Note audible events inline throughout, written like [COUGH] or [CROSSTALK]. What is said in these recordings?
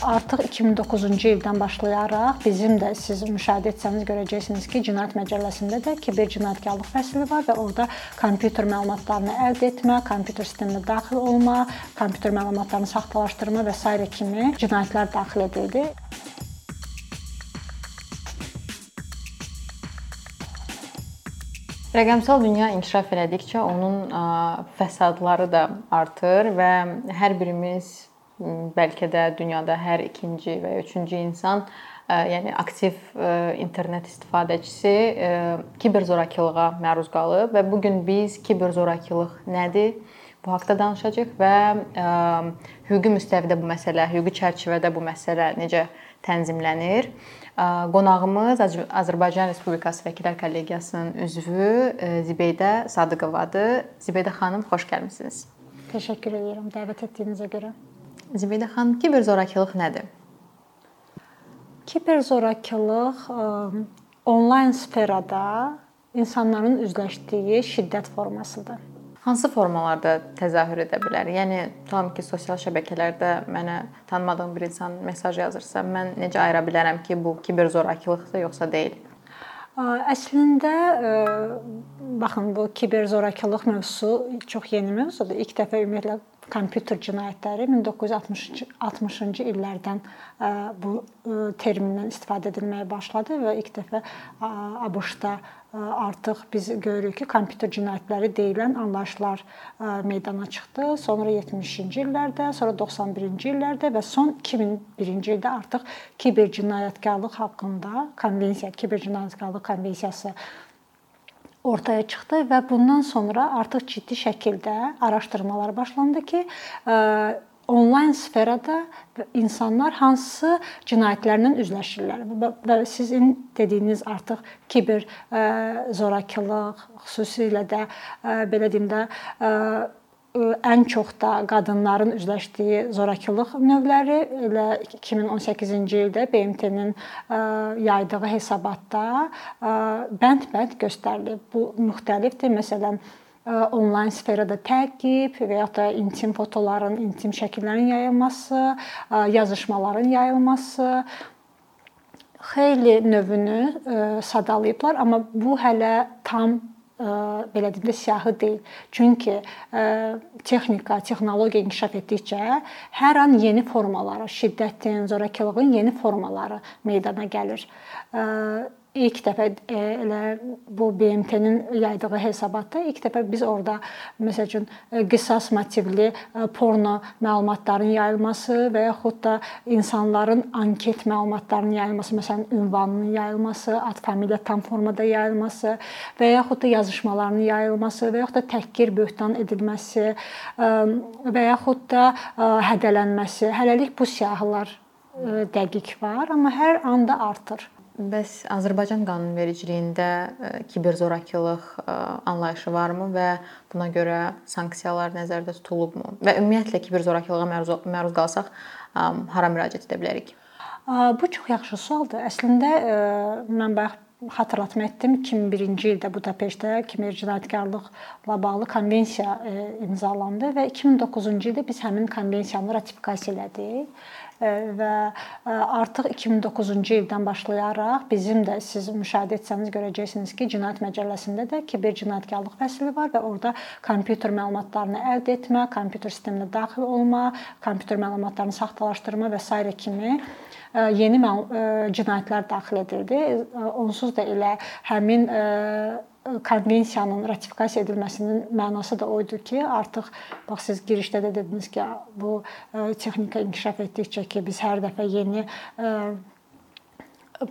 Artıq 2009-cu ildən başlayaraq bizim də siz müşahidə etsəniz görəcəksiniz ki, Cinayət Məcəlləsində də kiber cinayətkarlıq fəsli var və orada kompüter məlumatlarını əldə etmə, kompüter sisteminə daxil olma, kompüter məlumatlarını saxtalaşdırma və s. kimi cinayətlər daxil edildi. Rəqəmsal dünya inkişaf elədikcə onun fəsadları da artır və hər birimiz bəlkə də dünyada hər ikinci və üçüncü insan yəni aktiv internet istifadəçisi kiber zorakılığa məruz qalıb və bu gün biz kiber zorakılıq nədir? Bu haqqda danışacağıq və hüquqi müstəvidə bu məsələ, hüquqi çərçivədə bu məsələ necə tənzimlənir? Qonağımız Azərbaycan Respublikası Vəkillər Kollegiyasının üzvü Zibeydə Sadıqovadır. Zibeydə xanım, xoş gəlmisiniz. Təşəkkür edirəm dəvət etdiyinizə görə. Zibedə xanım, kiberzorakılıq nədir? Kiberzorakılıq onlayn sferada insanların üzləşdiyi şiddət formasıdır. Hansı formalarda təzahür edə bilər? Yəni tam ki, sosial şəbəkələrdə mənə tanımadığım bir insan mesaj yazırsa, mən necə ayıra bilərəm ki, bu kiberzorakılıqdır yoxsa deyil? Əslində baxın bu kiberzorakılıq mövzusu çox yeni mövzudur. İlk dəfə ümumiyyətlə kompüter cinayətləri 1960-cı illərdən bu termindən istifadə edilməyə başladı və ilk dəfə ABŞ-da artıq biz görürük ki, kompüter cinayətləri deyilən anlayışlar meydana çıxdı. Sonra 70-ci illərdə, sonra 91-ci illərdə və son 2001-ci ildə artıq kiber cinayətkarlıq haqqında konvensiya, kiber cinayətkarlıq konvensiyası ortaya çıxdı və bundan sonra artıq ciddi şəkildə araşdırmalar başlandı ki, onlayn sferada insanlar hansı cinayətlərlə üzləşirlər. Və sizin dediyiniz artıq kiber zorakılıq, xüsusilə də belə deyim də ən çox da qadınların üzləşdiyi zorakılıq növləri elə 2018-ci ildə BMT-nin yaydığı hesabatda bənd-bənd göstərilib. Bu müxtəlifdir. Məsələn, onlayn sferada təqib və ya da intim fotoların, intim şəkillərin yayılması, yazışmaların yayılması xeyli növünü sadalayıblar, amma bu hələ tam belə deyim də siyahı deyil. Çünki texnika, texnologiya inkişaf etdikcə hər an yeni formaları, şiddətin, zorakılığın yeni formaları meydana gəlir ilk dəfə e, elə bu BMT-nin yaydığı hesabatda ilk dəfə biz orada məsəl üçün e, qisas motivli e, porno məlumatların yayılması və yaxud da insanların anket məlumatlarının yayılması, məsələn, ünvanının yayılması, ad familiya tam formada yayılması və yaxud da yazışmaların yayılması və yaxud da təhqir, böhtan edilməsi və yaxud da hədələnməsi. Hələlik bu siyahılar dəqiq var, amma hər anda artır. Bəs Azərbaycan qanunvericiliyində e, kiberzorakılıq e, anlayışı varmı və buna görə sanksiyalar nəzərdə tutulubmu? Və ümumiyyətlə kiberzorakılığa məruz məruz qalsaq hara müraciət edə bilərik? Bu çox yaxşı sualdır. Əslində e, mən bayaq xatırlatma etdim 2001-ci ildə Budapeştdə kiber cinayətkarlıqla bağlı konvensiya imzalandı və 2009-cu ildə biz həmin konvensiyanı ratifikasiya elədik və artıq 2009-cu ildən başlayaraq bizim də siz müşahidə etsəniz görəcəksiniz ki, Cinayət Məcəlləsində də kiber cinayətkarlıq fəsli var və orada kompüter məlumatlarını əldə etmə, kompüter sisteminə daxil olma, kompüter məlumatlarını saxtalaşdırma və s. kimi yeni cinayətlər daxil edildi. Onsuz da elə həmin konvensiyanın ratifikasiya edilməsinin mənası da o idi ki, artıq bax siz girişdə də dediniz ki, bu texnika inkişaf etdikcə ki, biz hər dəfə yeni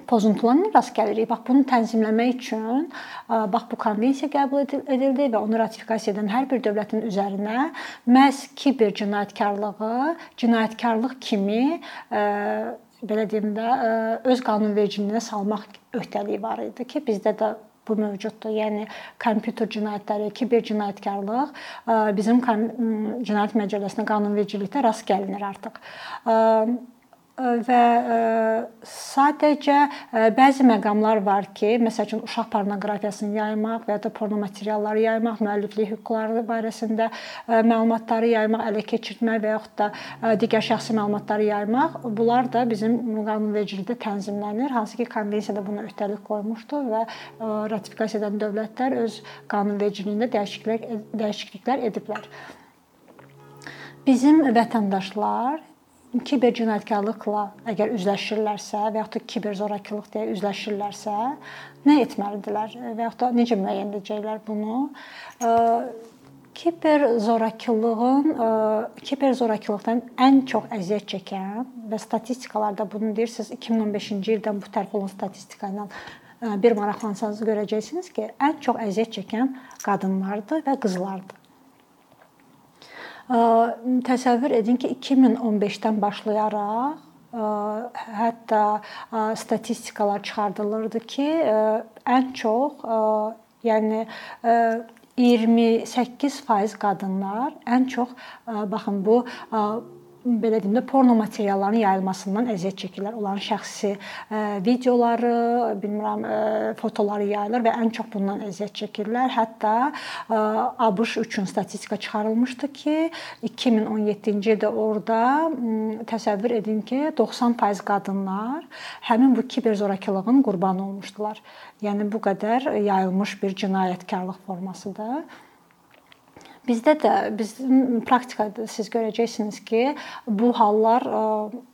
pozuntularla rast gəlirik. Bax bunu tənzimləmək üçün bax bu konvensiya qəbul edildi və onu ratifikasiya edən hər bir dövlətin üzərinə məhz kiber cinayətkarlığı, cinayətkarlıq kimi belə deyim də öz qanunvericiliyinə salmaq öhdəliyi var idi ki, bizdə də bu mövcuddur. Yəni kompüter cinayətləri, kiber cinayətkarlıq bizim cinayət məcəlləsinə qanunvericilikdə rast gəlinir artıq. Və sadəcə bəzi məqamlar var ki, məsəl üçün uşaq pornoqrafiyasını yaymaq və ya da porno materialları yaymaq, müəlliflik hüquqları barəsində məlumatları yaymaq, ələ keçirtmək və yaxud da digər şəxsi məlumatları yaymaq, bunlar da bizim qanunvericilikdə tənzimlənir. Hansı ki, konvensiyada buna öhdəlik qoymuşdur və ratifikasiya edən dövlətlər öz qanunvericiliyində dəyişikliklər dəyişikliklər ediblər. Bizim vətəndaşlar kiber cinayətkarlıqla əgər üzləşirlərsə və yaxud da kiber zorakılıq deyə üzləşirlərsə, nə etməlidirlər və yaxud da necə müəyyən edəcəklər bunu? Kiber zorakılığın kiber zorakılıqdan ən çox əziyyət çəkən və statistikalarda bunu deyirsiniz 2015-ci ildən bu tərəf olan statistika ilə bir maraqlansanız görəcəksiniz ki, ən çox əziyyət çəkən qadınlardır və qızlardır. Təsəvvür edin ki, 2015-dən başlayaraq hətta statistikalar çıxardılırdı ki, ən çox yəni 28% qadınlar ən çox baxın bu belə deyim də porno materiallarının yayılmasından əziyyət çəkirlər. Onların şəxsi videoları, bilmirəm, fotoları yayılır və ən çox bundan əziyyət çəkirlər. Hətta ABŞ üçün statistika çıxarılmışdı ki, 2017-ci ildə orada təsəvvür edin ki, 90% qadınlar həmin bu kiber zorakılığın qurbanı olmuşdular. Yəni bu qədər yayılmış bir cinayətkarlıq formasıdır. Bizdə də biz praktikada siz görəcəksiniz ki, bu hallar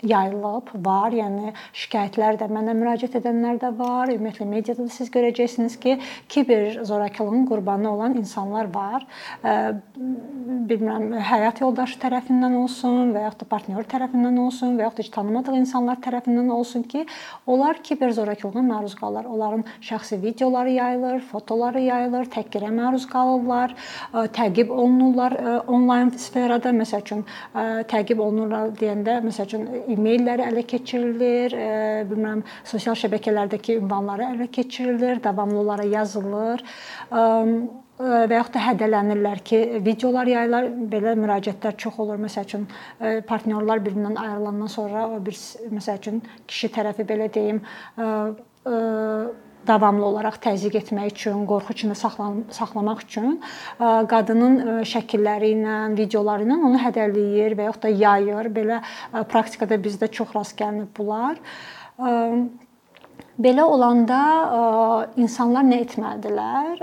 yayılıb, var. Yəni şikayətlər də mənə müraciət edənlər də var. Ümumiyyətlə mediada da siz görəcəksiniz ki, kiber zorakılığın qurbanı olan insanlar var. Bilmirəm, həyat yoldaşı tərəfindən olsun və yaxud da partnyor tərəfindən olsun və yaxud da tanımadığı insanlar tərəfindən olsun ki, onlar kiber zorakılığına məruz qalırlar. Onların şəxsi videoları yayılır, fotoları yayılır, təhqirə məruz qalırlar, təqib olunurlar e, onlayn sferada, məsəl üçün e, təqib olunurlar deyəndə, məsəl üçün e-mailləri ələ keçirilir, e, bilmirəm, sosial şəbəkələrdəki ünvanları ələ keçirilir, davamlı olaraq yazılır və yaxud da hədələnirlər ki, videolar yayılır, belə müraciətlər çox olur. Məsəl üçün partnyorlar bir-birindən ayrılandan sonra o bir məsəl üçün kişi tərəfi belə deyim, davamlı olaraq təzyiq etmək üçün, qorxu içində saxlamaq üçün qadının şəkilləri ilə, videoları ilə onu hədələyir və yaxud da yayır. Belə praktikada bizdə çox rast gəlinib bunlar. Belə olanda insanlar nə etməlidirlər?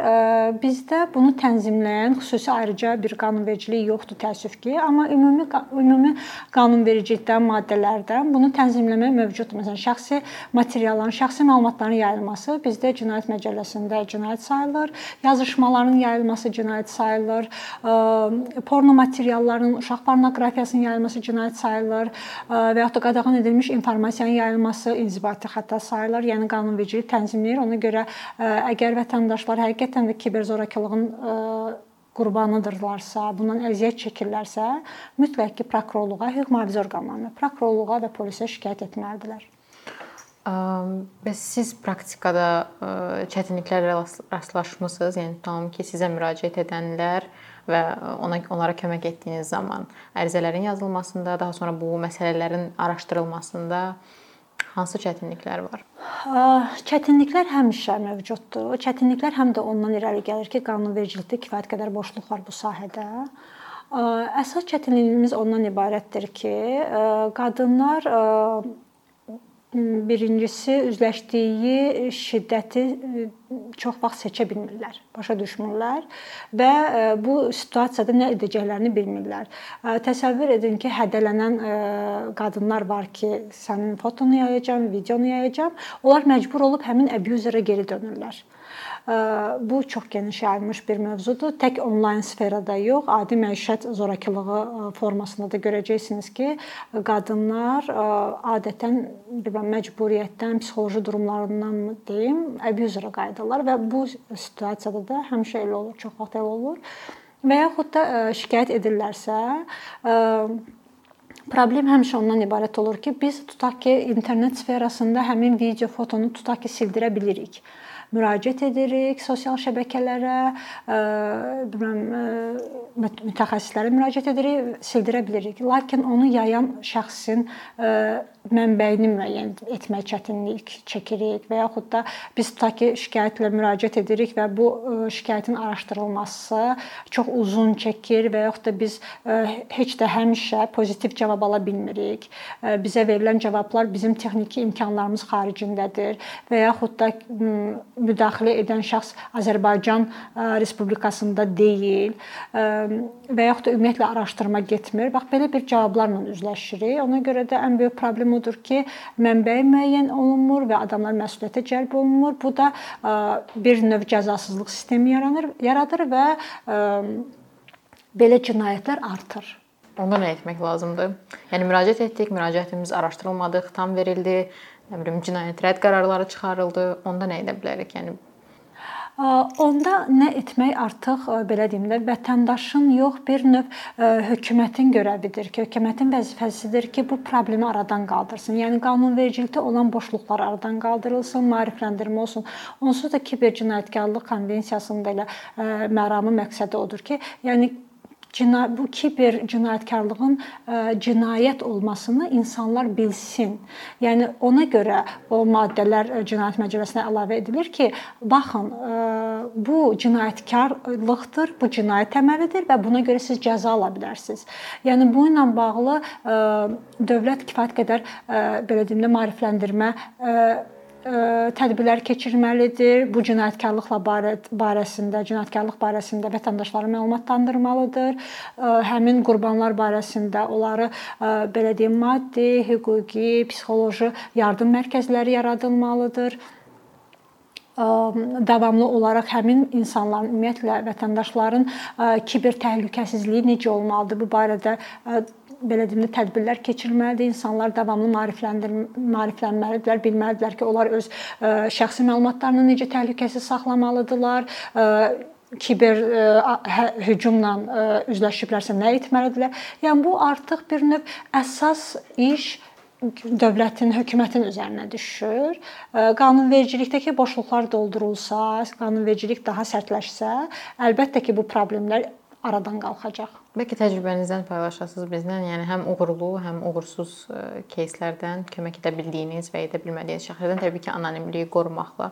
Bizdə bunu tənzimləyən xüsusi ayrıca bir qanunvericilik yoxdur təəssüf ki, amma ümumi ümumi qanunvericilikdən maddələrdən bunu tənzimləmək mövcuddur. Məsələn, şəxsi materialların, şəxsi məlumatların yayılması bizdə cinayət məcəlləsində cinayət sayılır, yazışmaların yayılması cinayət sayılır, porno materiallarının, uşaq pornoqrafiyasının yayılması cinayət sayılır və yaxud da qadağan edilmiş informasiyanın yayılması inzibati xəta sayılır. Yəni qanunvericilik tənzimləyir. Ona görə əgər vətəndaşlar həqiqətən də kiber zorakılığın qurbanıdırlarsa, bundan əziyyət çəkirlərsə, mütləq ki, prokurorluğa, hüquq mühafizə orqanlarına, prokurorluğa və polisə şikayət etməlidirlər. Bəs siz praktikada çətinliklərlə rastlaşmısınız? Yəni tutalım ki, sizə müraciət edənlər və ona onlara kömək etdiyiniz zaman ərizələrin yazılmasında, daha sonra bu məsələlərin araşdırılmasında Hansı çətinliklər var? Çətinliklər həmişə mövcuddur. Çətinliklər həm də ondan irəli gəlir ki, qanunvericilikdə kifayət qədər boşluq var bu sahədə. Əsas çətinliyimiz ondan ibarətdir ki, qadınlar birincisi üzləşdiyi şiddəti e, çox vaxt seçə bilmirlər, başa düşmürlər və e, bu situasiyada nə edəcəklərini bilmirlər. E, təsəvvür edin ki, hədələnən qadınlar var ki, sənin fotonu yayacağam, videonu yayacağam. Onlar məcbur olub həmin abuzerə geri dönürlər. Bu çox geniş yayılmış bir mövzudur. Tək onlayn sferada yox, adi məişət zorakılığı formasında da görəcəksiniz ki, qadınlar adətən bilməm məcburiyyətdən, psixoloji durumlarından deyim, abuzerə qayıdırlar və bu situasiyada da həmişə elə olur, çox vaxt elə olur. Və yaxud da şikayət edirlərsə, Problem həmişə ondan ibarət olur ki, biz tutaq ki, internet sferasında həmin video, fotonu tutaq ki, sildirə bilirik müraciət edirik sosial şəbəkələrə, bilmirəm mütəxəssislərə müraciət edirik, sildirə bilirik. Lakin onu yayan şəxsin mənbəyini müəyyən etmək çətinlik çəkirik və yaxud da biz tutaq ki, şikayətlə müraciət edirik və bu şikayətin araşdırılması çox uzun çəkir və yaxud da biz heç də həmişə pozitiv cavab ala bilmirik. Bizə verilən cavablar bizim texniki imkanlarımız xaricindədir və yaxud da müdaxilə edən şəxs Azərbaycan Respublikasında deyil və yaxud da ümumiyyətlə araşdırma getmir. Bax belə bir cavablarla üzləşirik. Ona görə də ən böyük problem odur ki, mənbəyi müəyyən olunmur və adamlar məsuliyyətə cəlb olunmur. Bu da bir növ cəzasızlıq sistemi yaranır, yaradır və belə cinayətlər artır. Onda nə etmək lazımdır? Yəni müraciət etdik, müraciətimiz araşdırılmadı, xitam verildi, nə bilim cinayət rədd qərarları çıxarıldı. Onda nə edə bilərik? Yəni onda nə etmək artıq belə deyim də vətəndaşın yox bir növ hökumətin görəvidir ki, hökumətin vəzifəsidir ki, bu problemi aradan qaldırsın. Yəni qanunvericilikdə olan boşluqlar aradan qaldırılsın, maarifləndirmə olsun. Onsuz da kiber cinayətkarlıq konvensiyasında elə məramı məqsədi odur ki, yəni bu kiber cinayətkarlığın e, cinayət olmasını insanlar bilsin. Yəni ona görə o maddələr e, cinayət məcəlləsinə əlavə edilir ki, baxın, e, bu cinayətkarlıqdır, bu cinayət əməlidir və buna görə siz cəza ala bilərsiniz. Yəni bu ilə bağlı dövlət kifayət qədər belə deyim də maarifləndirmə tədbirlər keçirməlidir. Bu cinayətkarlıqla barəsində, cinayətkarlıq barəsində vətəndaşları məlumatlandırmalıdır. Həmin qurbanlar barəsində onları belə deyim, maddi, hüquqi, psixoloji yardım mərkəzləri yaradılmalıdır davamlı olaraq həmin insanların ümumiyyətlə vətəndaşların kiber təhlükəsizliyi necə olmalıdır bu barədə belə deyim tədbirlər keçirilməlidir. İnsanlar davamlı maariflənməlidirlər, bilməlidirlər ki, onlar öz ə, şəxsi məlumatlarını necə təhlükəsiz saxlamalıdırlar kiber hə, hücumla üzləşiblərsə nə etməlidirlər? Yəni bu artıq bir növ əsas iş dövlətin, hökumətin üzərinə düşür. Qanunvericilikdəki boşluqlar doldurulsa, qanunvericilik daha sərtləşsə, əlbəttə ki, bu problemlər aradan qalxacaq. Bəlkə təcrübənizdən paylaşasınız bizlə, yəni həm uğurlu, həm uğursuz кейslərdən kömək edə bildiyiniz və edə bilmədiyiniz şəxslərdən təbii ki, anonimliyi qorumaqla.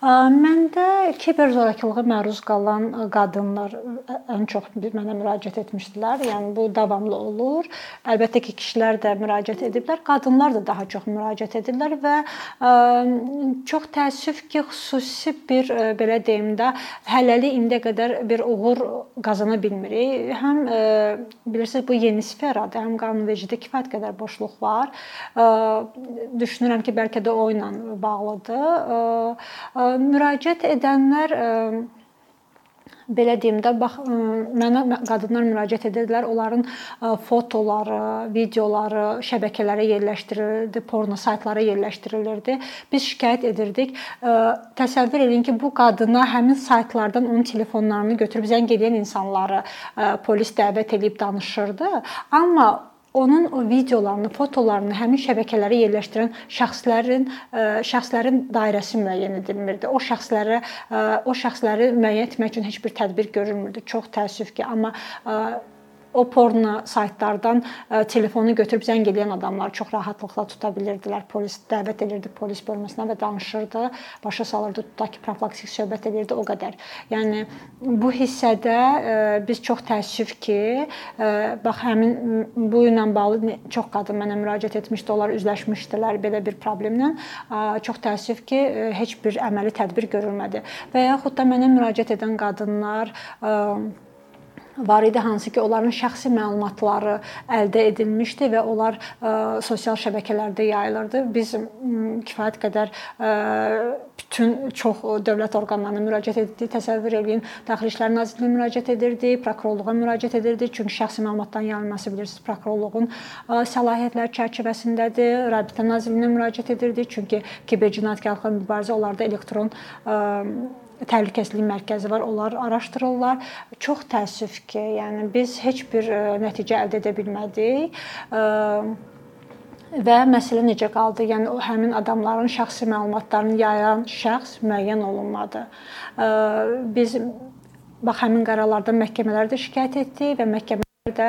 Məndə kiber zorakılığa məruz qalan qadınlar ən çox mənə müraciət etmişdilər. Yəni bu davamlı olur. Əlbəttə ki, kişilər də müraciət ediblər, qadınlar da daha çox müraciət edirlər və çox təəssüf ki, xüsusi bir belə deyim də hələlik indiyə qədər bir uğur qazana bilmirik. Həm bilirsiniz bu yeni sferadır, həm qanunvericilikdə kifayət qədər boşluq var. Düşünürəm ki, bəlkə də o ilə bağlıdır müraciət edənlər belə deyim də bax mənə qadınlar müraciət edirdilər. Onların fotoları, videoları şəbəkələrə yerləşdirilirdi, porno saytlara yerləşdirilirdi. Biz şikayət edirdik. Təsəvvür eləyin ki, bu qadına həmin saytlardan onun telefonlarını götürüb zəng edən insanları polis dəvət edib danışırdı. Amma onun o videolarını, fotolarını həmin şəbəkələrə yerləşdirən şəxslərin e, şəxslərin dairəsi müəyyən edilmirdi. O şəxslərə e, o şəxsləri müəyyən etmək üçün heç bir tədbir görülmürdü. Çox təəssüf ki, amma e, o porno saytlardan e, telefonu götürüb zəng edən adamlar çox rahatlıqla tuta bilirdilər. Polis dəvət edirdi polis bölməsinə və danışırdı. Başa salırdı, tutaq ki, profilaktik söhbət edirdi o qədər. Yəni bu hissədə e, biz çox təəssüf ki, e, bax həmin bu ilə bağlı çox qadın mənə müraciət etmişdi, onlar üzləşmişdilər belə bir problemlə. Çox təəssüf ki, heç bir əməli tədbir görülmədi. Və yaxud da mənə müraciət edən qadınlar var idi hansı ki, onların şəxsi məlumatları əldə edilmişdi və onlar ə, sosial şəbəkələrdə yayılırdı. Biz ə, kifayət qədər ə, bütün çox dövlət orqanlarına müraciət etdik. Təsəvvür eləyin, Daxili İşlər Nazirliyinə müraciət edirdi, prokurorluğa müraciət edirdi. Çünki şəxsi məlumatların yayılması bilirsiniz, prokurorluğun ə, səlahiyyətləri çərçivəsindədir. Rabitə Nazirliyinə müraciət edirdi. Çünki kiber cinayətkarlıqla mübarizə onlarda elektron ə, təhlükəsizlik mərkəzi var. Onlar araşdırırlar. Çox təəssüf ki, yəni biz heç bir e, nəticə əldə edə bilmədik. E, və məsələ necə qaldı? Yəni o həmin adamların şəxsi məlumatlarını yayan şəxs müəyyən olunmadı. Biz bax həmin qərarlardan məhkəmələrdə şikayət etdik və məhkəmələr də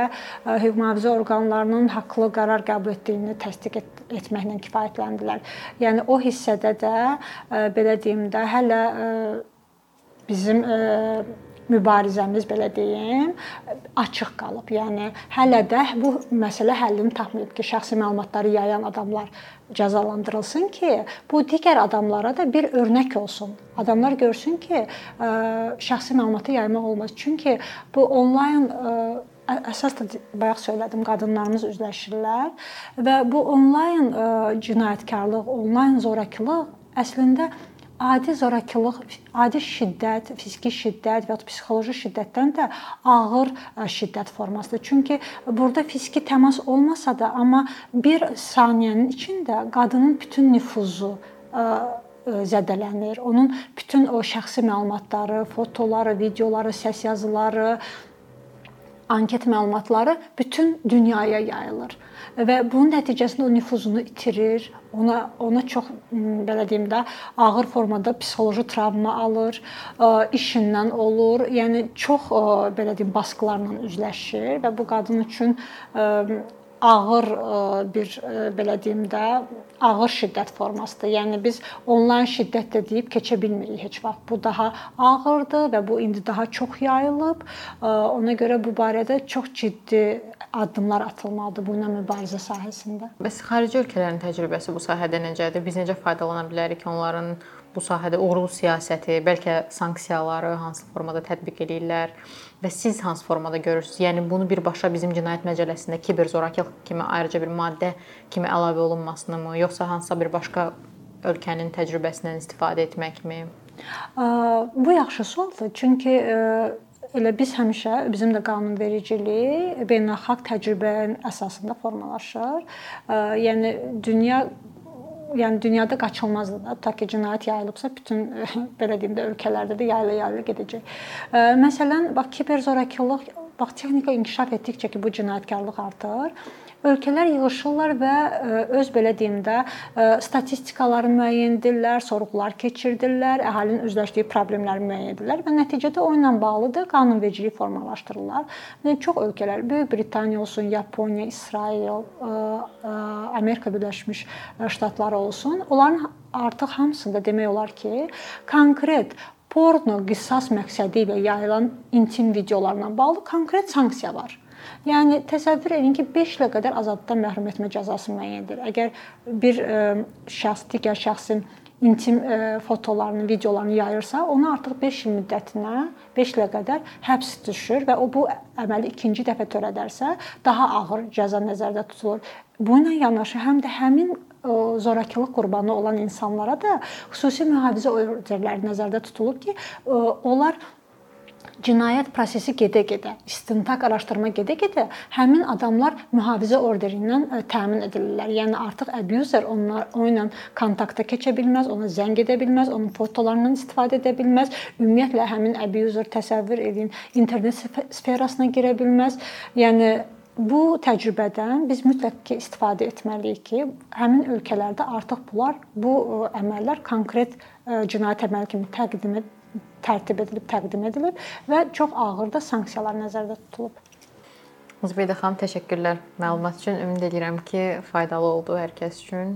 hüquq mühafizə orqanlarının haqlı qərar qəbul etdiyini təsdiq et etməklə kifayətləndilər. Yəni o hissədə də belə deyim də hələ bizim mübarizəmiz belə deyim, açıq qalıb. Yəni hələ də bu məsələ həllini tapmayıb ki, şəxsi məlumatları yayan adamlar cəzalandırılsın ki, bu digər adamlara da bir örnək olsun. Adamlar görsün ki, şəxsi məlumatı yaymaq olmaz. Çünki bu onlayn əsas da bayaq söylədim, qadınlarımız üzləşirlər və bu onlayn cinayətkarlıq, onlayn zorakılıq əslində adi zorakılıq, adi şiddət, fiziki şiddət və ya psixoloji şiddətdən də ağır şiddət formasıdır. Çünki burada fiziki təmas olmasa da, amma bir saniyənin içində qadının bütün nüfuzu zədələnir. Onun bütün o şəxsi məlumatları, fotoları, videoları, səs yazıları, anket məlumatları bütün dünyaya yayılır və bunun nəticəsində o nüfuzunu itirir, ona ona çox belə deyim də ağır formada psixoloji travma alır, işindən olur. Yəni çox belə deyim baskılarla üzləşir və bu qadın üçün ağır bir belə deyim də ağır şiddət formasıdır. Yəni biz onlayn şiddət də deyib keçə bilmirik heç vaxt. Bu daha ağırdır və bu indi daha çox yayılıb. Ona görə bu barədə çox ciddi addımlar atılmalıdır bu ilə mübarizə sahəsində. Bəs xarici ölkələrin təcrübəsi bu sahədə necədir? Biz necə faydalana bilərik onların bu sahədə uğurlu siyasəti, bəlkə sanksiyaları hansı formada tətbiq eləyirlər? və siz hansı formada görürsüz? Yəni bunu birbaşa bizim cinayət məcəlləsində kiber zorakılıq kimi ayrıca bir maddə kimi əlavə olunmasını mı, yoxsa hansısa bir başqa ölkənin təcrübəsindən istifadə etməkmi? Bu yaxşı sualdır. Çünki elə biz həmişə bizim də qanunvericilik beynəlxalq təcrübənin əsasında formalaşır. Yəni dünya yəni dünyada qaçılmazdır da. Ta ki cinayət yayılıbsa, bütün [LAUGHS] belə deyim də ölkələrdə də yayıla-yayıla gedəcək. Məsələn, bax kiber zorakılıq, bax texnika inkişaf etdikcə ki, bu cinayətkarlıq artır ölkələr yığılırlar və e, öz belə deyim də e, statistikaları müəyyən edirlər, sorğular keçirdirlər, əhalinin üzləşdiyi problemləri müəyyən edirlər və nəticədə o ilə bağlı da qanunvericilik formalaşdırırlar. Və çox ölkələr, Böyük Britaniya olsun, Yaponiya, İsrail, e, Amerika Birləşmiş Ştatları olsun, onların artıq hamısında demək olar ki, konkret porno qisas məqsədi ilə yayılan intim videolarla bağlı konkret sanksiya var. Yəni təsəvvür edin ki, 5 ilə qədər azadlıqdan məhrum etmə cəzası müəyyən edilir. Əgər bir e, şəxs digər şəxsin intim e, fotolarını, videolarını yayırsa, ona artıq 5 il müddətinə 5 ilə qədər həbs düşür və o bu əməli ikinci dəfə törədərsə, daha ağır cəza nəzərdə tutulur. Bununla yanaşı həm də həmin e, zorakılıq qurbanı olan insanlara da xüsusi mühafizə orderləri nəzərdə tutulub ki, onlar cinayət prosesi gedə-gedə, istintaq araşdırma gedə-gedə həmin adamlar mühafizə orderindən e, təmin edilirlər. Yəni artıq abuser onlar o ilə kontakta keçə bilməz, ona zəng edə bilməz, onun fotolarından istifadə edə bilməz. Ümumiyyətlə həmin abuser təsəvvür edin, internet sferasına girə bilməz. Yəni bu təcrübədən biz mütləq ki istifadə etməliyik ki, həmin ölkələrdə artıq bunlar bu e, əməllər konkret e, cinayət əməli kimi təqdim edilir tərtib edilib, təqdim edilib və çox ağır da sanksiyalar nəzərdə tutulub. Zübeydə xanım, təşəkkürlər məlumat üçün. Ümid edirəm ki, faydalı oldu hər kəs üçün.